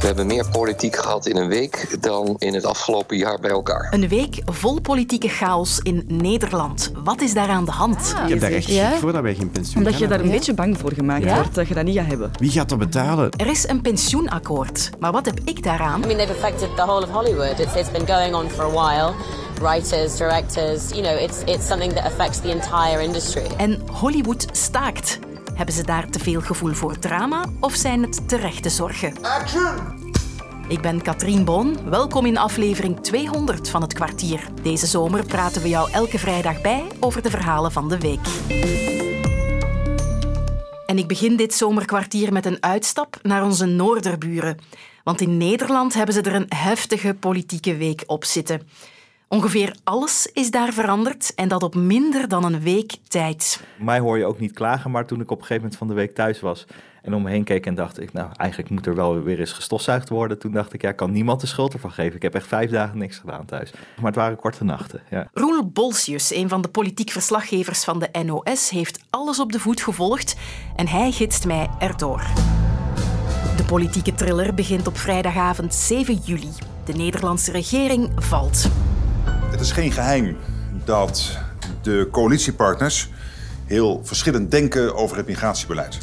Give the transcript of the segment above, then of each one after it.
We hebben meer politiek gehad in een week dan in het afgelopen jaar bij elkaar. Een week vol politieke chaos in Nederland. Wat is daar aan de hand? Ik heb daar echt Ja? voor dat wij geen pensioen Omdat je daar een beetje bang voor gemaakt Ja? wordt dat je dat niet gaat hebben. Wie gaat dat betalen? Er is een pensioenakkoord. Maar wat heb ik daaraan? I mean, they've affected the whole of Hollywood. It's, it's been going on for a while. Writers, directors, you know, it's, it's something that affects the entire industry. En Hollywood staakt. Hebben ze daar te veel gevoel voor drama of zijn het terechte zorgen? Ik ben Katrien Boon. Welkom in aflevering 200 van het kwartier. Deze zomer praten we jou elke vrijdag bij over de verhalen van de week. En ik begin dit zomerkwartier met een uitstap naar onze noorderburen. Want in Nederland hebben ze er een heftige politieke week op zitten. Ongeveer alles is daar veranderd en dat op minder dan een week tijd. Mij hoor je ook niet klagen, maar toen ik op een gegeven moment van de week thuis was en om me heen keek en dacht ik, nou eigenlijk moet er wel weer eens gestofzuigd worden. Toen dacht ik, ja, kan niemand de schuld ervan geven. Ik heb echt vijf dagen niks gedaan thuis. Maar het waren korte nachten, ja. Roel Bolsius, een van de politiek verslaggevers van de NOS, heeft alles op de voet gevolgd en hij gidst mij erdoor. De politieke thriller begint op vrijdagavond 7 juli. De Nederlandse regering valt. Het is geen geheim dat de coalitiepartners heel verschillend denken over het migratiebeleid.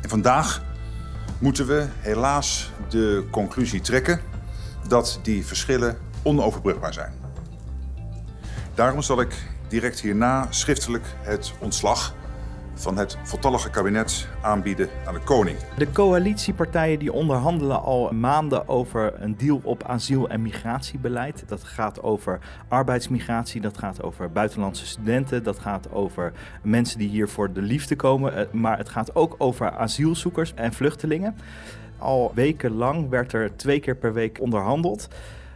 En vandaag moeten we helaas de conclusie trekken dat die verschillen onoverbrugbaar zijn. Daarom zal ik direct hierna schriftelijk het ontslag van het voltallige kabinet aanbieden aan de koning. De coalitiepartijen die onderhandelen al maanden over een deal op asiel- en migratiebeleid. Dat gaat over arbeidsmigratie, dat gaat over buitenlandse studenten, dat gaat over mensen die hier voor de liefde komen. eh, Maar het gaat ook over asielzoekers en vluchtelingen. Al wekenlang werd er twee keer per week onderhandeld.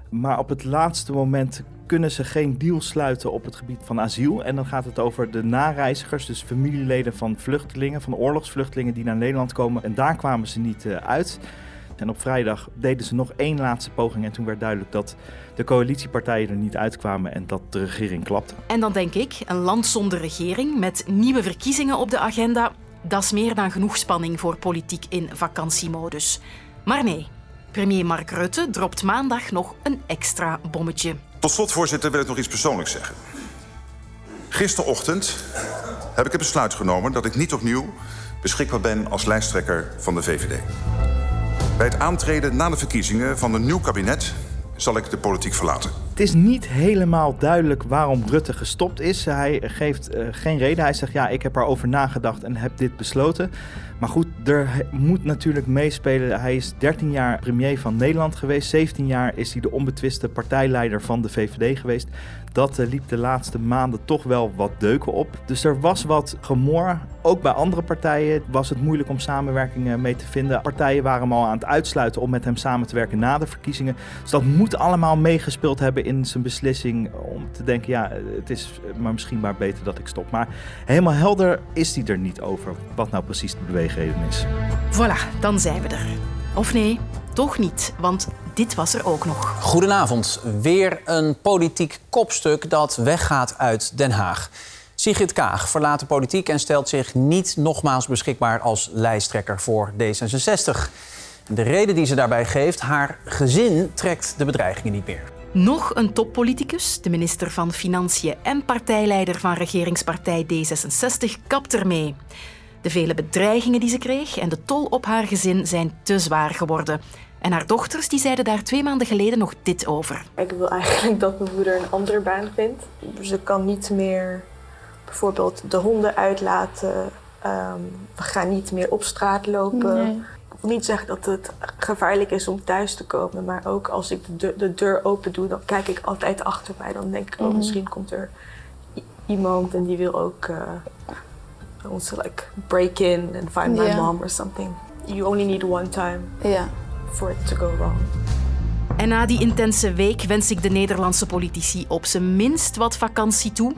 Maar op het laatste moment kunnen ze geen deal sluiten op het gebied van asiel. En dan gaat het over de nareizigers, dus familieleden van vluchtelingen, van oorlogsvluchtelingen die naar Nederland komen. En daar kwamen ze niet eh, uit. En op vrijdag deden ze nog één laatste poging. En toen werd duidelijk dat de coalitiepartijen er niet uitkwamen en dat de regering klapte. En dan denk ik, een land zonder regering met nieuwe verkiezingen op de agenda, dat is meer dan genoeg spanning voor politiek in vakantiemodus. Maar nee, premier Mark Rutte dropt maandag nog een extra bommetje. Tot slot, voorzitter, wil ik nog iets persoonlijks zeggen. Gisterochtend heb ik het besluit genomen dat ik niet opnieuw beschikbaar ben als lijsttrekker van de VVD. Bij het aantreden na de verkiezingen van een nieuw kabinet zal ik de politiek verlaten. Het is niet helemaal duidelijk waarom Rutte gestopt is. Hij geeft eh, geen reden. Hij zegt ja, ik heb erover nagedacht en heb dit besloten. Maar goed, er moet natuurlijk meespelen. Hij is 13 jaar premier van Nederland geweest. 17 jaar is hij de onbetwiste partijleider van de VVD geweest. Dat eh, liep de laatste maanden toch wel wat deuken op. Dus er was wat gemor. Ook bij andere partijen was het moeilijk om samenwerking mee te vinden. Partijen waren hem al aan het uitsluiten om met hem samen te werken na de verkiezingen. Dus dat moet allemaal meegespeeld hebben in zijn beslissing om te denken, ja, het is maar misschien maar beter dat ik stop. Maar helemaal helder is hij er niet over wat nou precies de beweegreden is. Voilà, dan zijn we er. Of nee, toch niet, want dit was er ook nog. Goedenavond. Weer een politiek kopstuk dat weggaat uit Den Haag. Sigrid Kaag verlaat de politiek en stelt zich niet nogmaals beschikbaar als lijsttrekker voor D66. De reden die ze daarbij geeft, haar gezin trekt de bedreigingen niet meer. Nog een toppoliticus, de minister van Financiën en partijleider van regeringspartij D66, kapt ermee. De vele bedreigingen die ze kreeg en de tol op haar gezin zijn te zwaar geworden. En haar dochters die zeiden daar twee maanden geleden nog dit over. Ik wil eigenlijk dat mijn moeder een andere baan vindt. Ze kan niet meer bijvoorbeeld de honden uitlaten. Ehm, we gaan niet meer op straat lopen. Wil niet zeggen dat het gevaarlijk is om thuis te komen, maar ook als ik de deur, de deur open doe, dan kijk ik altijd achter mij. Dan denk ik, oh, misschien komt er iemand en die wil ook uh, ons like break in and find my mom or something. You only need one time Ja. for it to go wrong. En na die intense week wens ik de Nederlandse politici op zijn minst wat vakantie toe.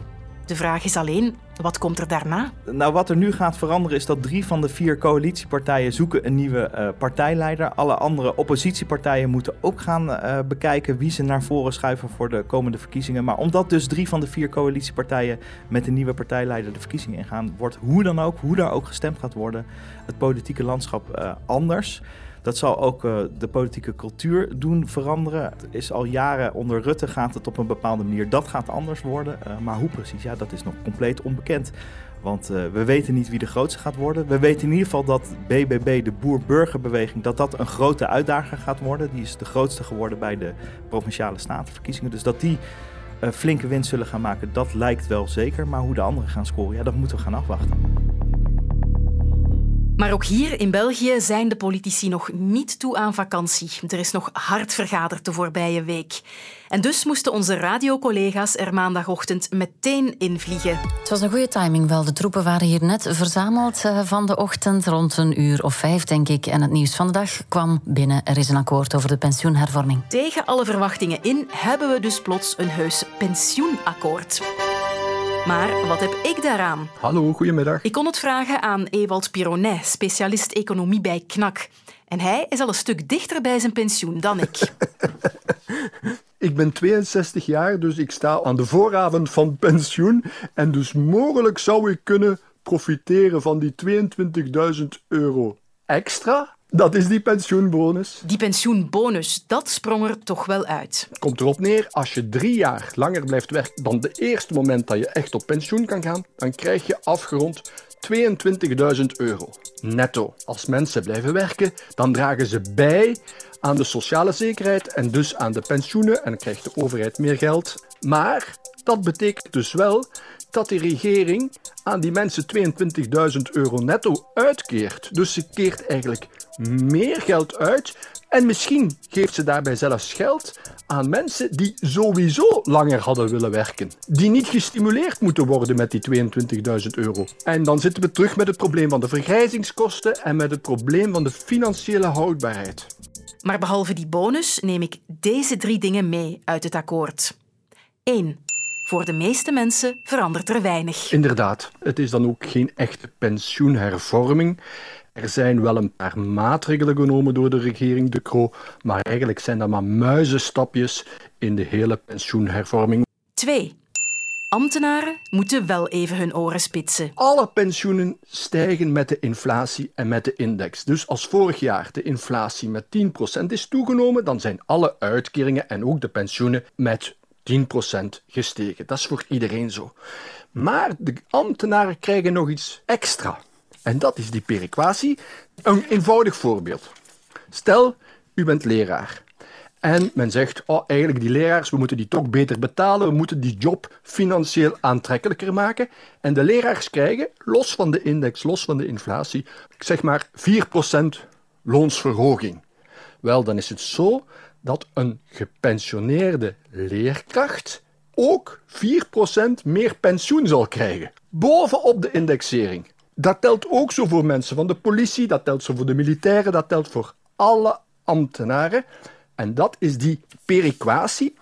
De vraag is alleen, wat komt er daarna? Nou, wat er nu gaat veranderen is dat drie van de vier coalitiepartijen zoeken een nieuwe eh, partijleider. Alle andere oppositiepartijen moeten ook gaan eh, bekijken wie ze naar voren schuiven voor de komende verkiezingen. Maar omdat dus drie van de vier coalitiepartijen met een nieuwe partijleider de verkiezingen ingaan, wordt hoe dan ook, hoe daar ook gestemd gaat worden, het politieke landschap eh, anders. Dat zal ook uh, de politieke cultuur doen veranderen. Het is al jaren onder Rutte gaat het op een bepaalde manier. Dat gaat anders worden. Uh, maar hoe precies, ja, dat is nog compleet onbekend. Want uh, we weten niet wie de grootste gaat worden. We weten in ieder geval dat BBB, de boer-burgerbeweging, dat dat een grote uitdager gaat worden. Die is de grootste geworden bij de provinciale statenverkiezingen. Dus dat die flinke winst zullen gaan maken, dat lijkt wel zeker. Maar hoe de anderen gaan scoren, ja, dat moeten we gaan afwachten. Maar ook hier in België zijn de politici nog niet toe aan vakantie. Er is nog hard vergaderd de voorbije week. En dus moesten onze radiocollega's er maandagochtend meteen invliegen. Het was een goede timing wel. De troepen waren hier net verzameld eh, van de ochtend, rond een uur of vijf, denk ik. En het nieuws van de dag kwam binnen. Er is een akkoord over de pensioenhervorming. Tegen alle verwachtingen in hebben we dus plots een heus pensioenakkoord. Maar wat heb ik daaraan? Hallo, goedemiddag. Ik kon het vragen aan Ewald Pironet, specialist economie bij KNAK. En hij is al een stuk dichter bij zijn pensioen dan ik. ik ben 62 jaar, dus ik sta aan de vooravond van pensioen. En dus mogelijk zou ik kunnen profiteren van die 22.000 euro extra dat is die pensioenbonus. Die pensioenbonus, dat sprong er toch wel uit. Komt erop neer, als je drie jaar langer blijft werken dan de eerste moment dat je echt op pensioen kan gaan, dan krijg je afgerond 22.000 euro netto. Als mensen blijven werken, dan dragen ze bij aan de sociale zekerheid en dus aan de pensioenen en dan krijgt de overheid meer geld. Maar dat betekent dus wel dat de regering aan die mensen 22.000 euro netto uitkeert. Dus ze keert eigenlijk meer geld uit en misschien geeft ze daarbij zelfs geld aan mensen die sowieso langer hadden willen werken. Die niet gestimuleerd moeten worden met die 22.000 euro. En dan zitten we terug met het probleem van de vergrijzingskosten en met het probleem van de financiële houdbaarheid. Maar behalve die bonus neem ik deze drie dingen mee uit het akkoord. 1. Voor de meeste mensen verandert er weinig. Inderdaad, het is dan ook geen echte pensioenhervorming. Er zijn wel een paar maatregelen genomen door de regering De Croo, maar eigenlijk zijn dat maar muizenstapjes in de hele pensioenhervorming. 2. Ambtenaren moeten wel even hun oren spitsen. Alle pensioenen stijgen met de inflatie en met de index. Dus als vorig jaar de inflatie met 10% is toegenomen, dan zijn alle uitkeringen en ook de pensioenen met 10% gestegen. Dat is voor iedereen zo. Maar de ambtenaren krijgen nog iets extra. En dat is die perequatie. Een eenvoudig voorbeeld. Stel, u bent leraar. En men zegt, oh, eigenlijk die leraars, we moeten die toch beter betalen, we moeten die job financieel aantrekkelijker maken. En de leraars krijgen, los van de index, los van de inflatie, zeg maar 4% loonsverhoging. Wel, dan is het zo dat een gepensioneerde leerkracht ook 4% meer pensioen zal krijgen. Bovenop de indexering. Dat telt ook zo voor mensen van de politie, dat telt zo voor de militairen, dat telt voor alle ambtenaren. En dat is die perequatie.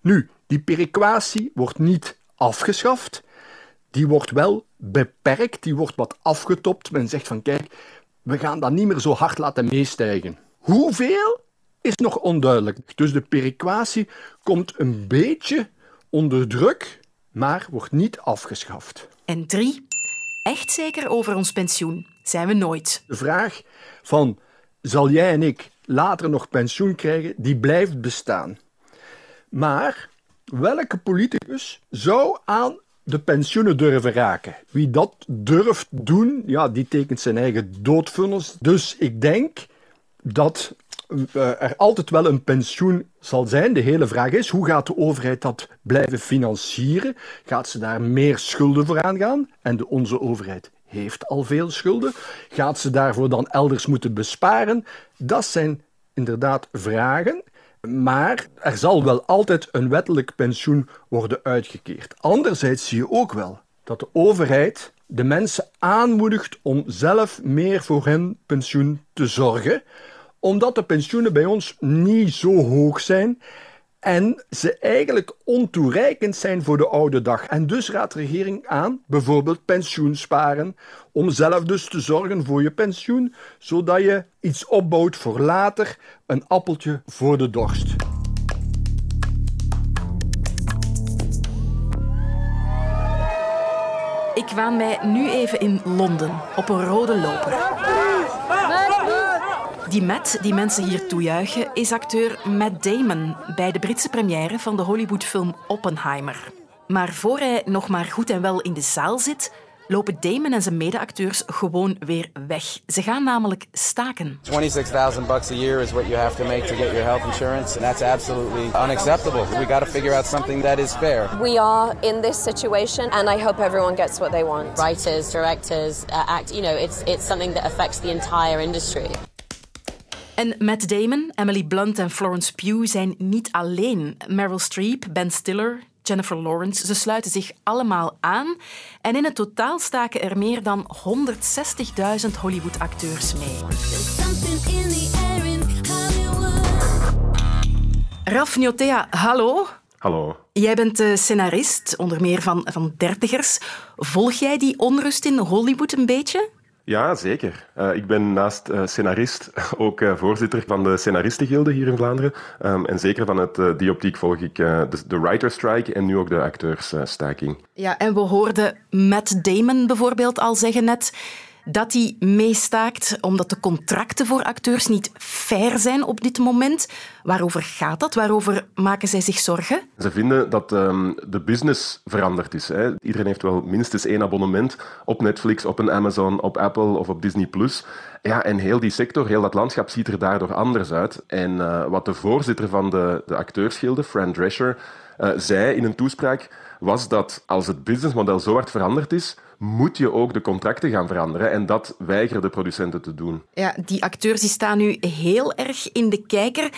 Nu, die perequatie wordt niet afgeschaft. Die wordt wel beperkt, die wordt wat afgetopt. Men zegt van kijk, we gaan dat niet meer zo hard laten meestijgen. Hoeveel is nog onduidelijk. Dus de perequatie komt een beetje onder druk, maar wordt niet afgeschaft. En drie, echt zeker over ons pensioen zijn we nooit. De vraag van zal jij en ik later nog pensioen krijgen, die blijft bestaan. Maar welke politicus zou aan de pensioenen durven raken? Wie dat durft doen, ja, die tekent zijn eigen doodvunnis. Dus ik denk dat er altijd wel een pensioen zal zijn. De hele vraag is, hoe gaat de overheid dat blijven financieren? Gaat ze daar meer schulden voor aangaan? En de, onze overheid heeft al veel schulden. Gaat ze daarvoor dan elders moeten besparen? Dat zijn inderdaad vragen. Maar er zal wel altijd een wettelijk pensioen worden uitgekeerd. Anderzijds zie je ook wel dat de overheid de mensen aanmoedigt om zelf meer voor hun pensioen te zorgen omdat de pensioenen bij ons niet zo hoog zijn en ze eigenlijk ontoereikend zijn voor de oude dag. En dus raadt de regering aan bijvoorbeeld pensioensparen, om zelf dus te zorgen voor je pensioen, zodat je iets opbouwt voor later, een appeltje voor de dorst. Ik waan mij nu even in Londen op een rode loper. Die Matt, die mensen hier toejuichen, is acteur Matt Damon bij de Britse première van de Hollywoodfilm Oppenheimer. Maar voor hij nog maar goed en wel in de zaal zit, lopen Damon en zijn medeacteurs gewoon weer weg. Ze gaan namelijk staken. 26,000 bucks a year is what you have to make to get your health insurance, and that's absolutely unacceptable. We got to figure out something that is fair. We are in this situation, and I hope everyone gets what they want. Writers, directors, uh, act. You know, it's it's something that affects the entire industry. En Matt Damon, Emily Blunt en Florence Pugh zijn niet alleen. Meryl Streep, Ben Stiller, Jennifer Lawrence, ze sluiten zich allemaal aan. En in het totaal staken er meer dan 160.000 Hollywood-acteurs mee. Raf Njotea, hallo. Hallo. Jij bent scenarist, onder meer van, van Dertigers. Volg jij die onrust in Hollywood een beetje? Ja, zeker. Uh, ik ben naast uh, scenarist ook uh, voorzitter van de Scenaristengilde hier in Vlaanderen. Um, en zeker van het die optiek volg ik de, de writer strike en nu ook de acteursstaking. ja, en we hoorden Matt Damon bijvoorbeeld al zeggen net dat hij meestaakt omdat de contracten voor acteurs niet fair zijn op dit moment. Waarover gaat dat? Waarover maken zij zich zorgen? Ze vinden dat um, de business veranderd is. Hè. Iedereen heeft wel minstens één abonnement op Netflix, op een Amazon, op Apple of op Disney+. Ja, en heel die sector, heel dat landschap ziet er daardoor anders uit. En uh, wat de voorzitter van de, de acteursgilde, Fran Drescher, uh, zei in een toespraak, was dat als het businessmodel zo hard veranderd is, moet je ook de contracten gaan veranderen. En dat weigeren de producenten te doen. Ja, die acteurs die staan nu heel erg in de kijker.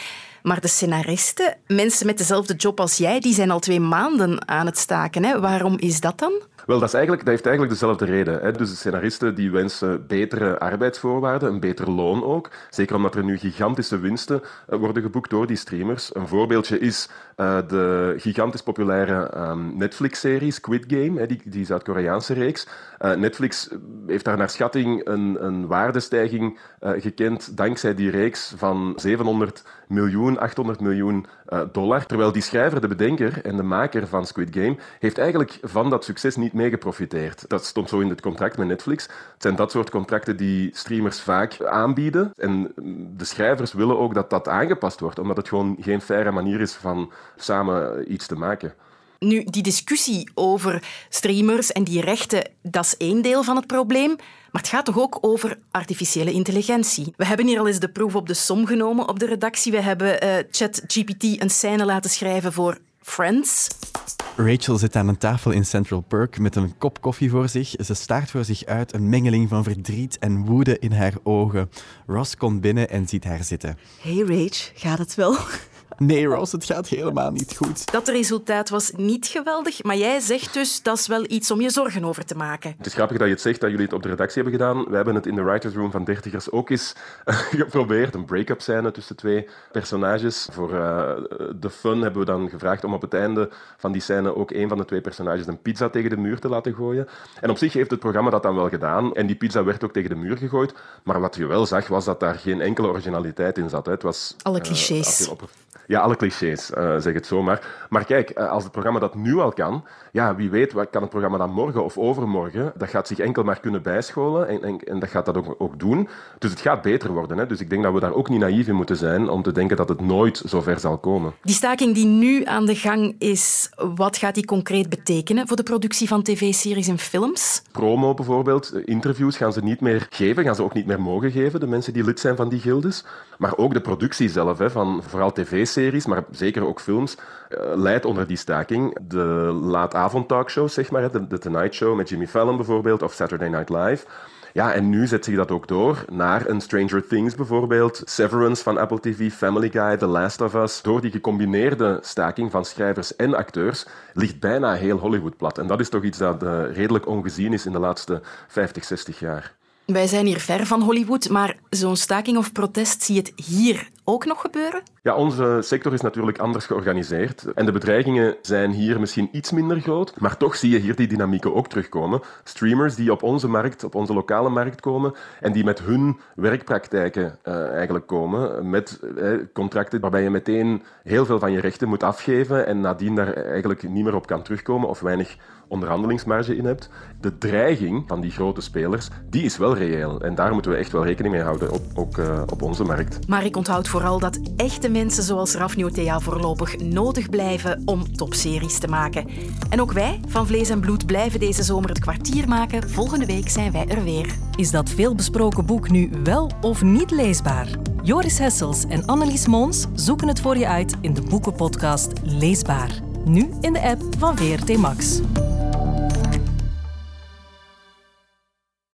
Maar de scenaristen, mensen met dezelfde job als jij, die zijn al twee maanden aan het staken. Hè? Waarom is dat dan? Wel, dat, is eigenlijk, dat heeft eigenlijk dezelfde reden. Hè. Dus de scenaristen die wensen betere arbeidsvoorwaarden, een beter loon ook. Zeker omdat er nu gigantische winsten eh, worden geboekt door die streamers. Een voorbeeldje is uh, de gigantisch populaire um, Netflix-serie Squid Game, hè, die, Zuid-Koreaanse reeks. Uh, Netflix heeft daar naar schatting een, een waardestijging gekend dankzij die reeks van 700 miljoen, 800 miljoen dollar. Terwijl die schrijver, de bedenker en de maker van Squid Game, heeft eigenlijk van dat succes niet mee geprofiteerd. Dat stond zo in het contract met Netflix. Het zijn dat soort contracten die streamers vaak aanbieden. En de schrijvers willen ook dat dat aangepast wordt, omdat het gewoon geen faire manier is van samen iets te maken. Nu, die discussie over streamers en die rechten, dat is één deel van het probleem. Maar het gaat toch ook over artificiële intelligentie. We hebben hier al eens de proef op de som genomen op de redactie. We hebben uh, ChatGPT een scène laten schrijven voor Friends. Rachel zit aan een tafel in Central Perk met een kop koffie voor zich. Ze staart voor zich uit, een mengeling van verdriet en woede in haar ogen. Ross komt binnen en ziet haar zitten. Hey Rach, gaat het wel? Nee, Ross, het gaat helemaal niet goed. Dat resultaat was niet geweldig, maar jij zegt dus dat is wel iets om je zorgen over te maken. Het is grappig dat je het zegt dat jullie het op de redactie hebben gedaan. We hebben het in de writers room van Dertigers ook eens geprobeerd. Een break-up scène tussen twee personages. Voor uh, de fun hebben we dan gevraagd om op het einde van die scène ook een van de twee personages een pizza tegen de muur te laten gooien. En op zich heeft het programma dat dan wel gedaan. En die pizza werd ook tegen de muur gegooid. Maar wat je wel zag, was dat daar geen enkele originaliteit in zat. Het was, Alle clichés. Uh, ja, alle clichés, uh, zeg het zo maar. Maar kijk, uh, als het programma dat nu al kan, ja, wie weet wat kan het programma dan morgen of overmorgen. Dat gaat zich enkel maar kunnen bijscholen en, en, en dat gaat dat ook, ook, doen. Dus het gaat beter worden. Hè? Dus ik denk dat we daar ook niet naïef in moeten zijn om te denken dat het nooit zo ver zal komen. Die staking die nu aan de gang is, wat gaat die concreet betekenen voor de productie van tv-series en films? Promo bijvoorbeeld, interviews gaan ze niet meer geven, gaan ze ook niet meer mogen geven, de mensen die lid zijn van die gildes. Maar ook de productie zelf, hè, van vooral tv-series, maar zeker ook films, uh, leidt onder die staking. De laatavond-talkshows, zeg maar, de, de Tonight Show met Jimmy Fallon bijvoorbeeld, of Saturday Night Live. Ja, en nu zet zich dat ook door naar een Stranger Things bijvoorbeeld, Severance van Apple TV, Family Guy, The Last of Us. Door die gecombineerde staking van schrijvers en acteurs ligt bijna heel Hollywood plat. En dat is toch iets dat uh, redelijk ongezien is in de laatste 50, 60 jaar. Wij zijn hier ver van Hollywood, maar zo'n staking of protest, zie je het hier ook nog gebeuren? Ja, onze sector is natuurlijk anders georganiseerd. En de bedreigingen zijn hier misschien iets minder groot. Maar toch zie je hier die dynamieken ook terugkomen. Streamers die op onze markt, op onze lokale markt komen. En die met hun werkpraktijken uh, eigenlijk komen. Met uh, contracten waarbij je meteen heel veel van je rechten moet afgeven. En nadien daar eigenlijk niet meer op kan terugkomen of weinig onderhandelingsmarge in hebt. De dreiging van die grote spelers, die is wel reëel. En daar moeten we echt wel rekening mee houden, op, ook uh, op onze markt. Maar ik onthoud vooral dat echte mensen zoals Rafnio Thea voorlopig nodig blijven om topseries te maken. En ook wij van Vlees en Bloed blijven deze zomer het kwartier maken. Volgende week zijn wij er weer. Is dat veelbesproken boek nu wel of niet leesbaar? Joris Hessels en Annelies Mons zoeken het voor je uit in de boekenpodcast Leesbaar. Nu in de app van VRT Max.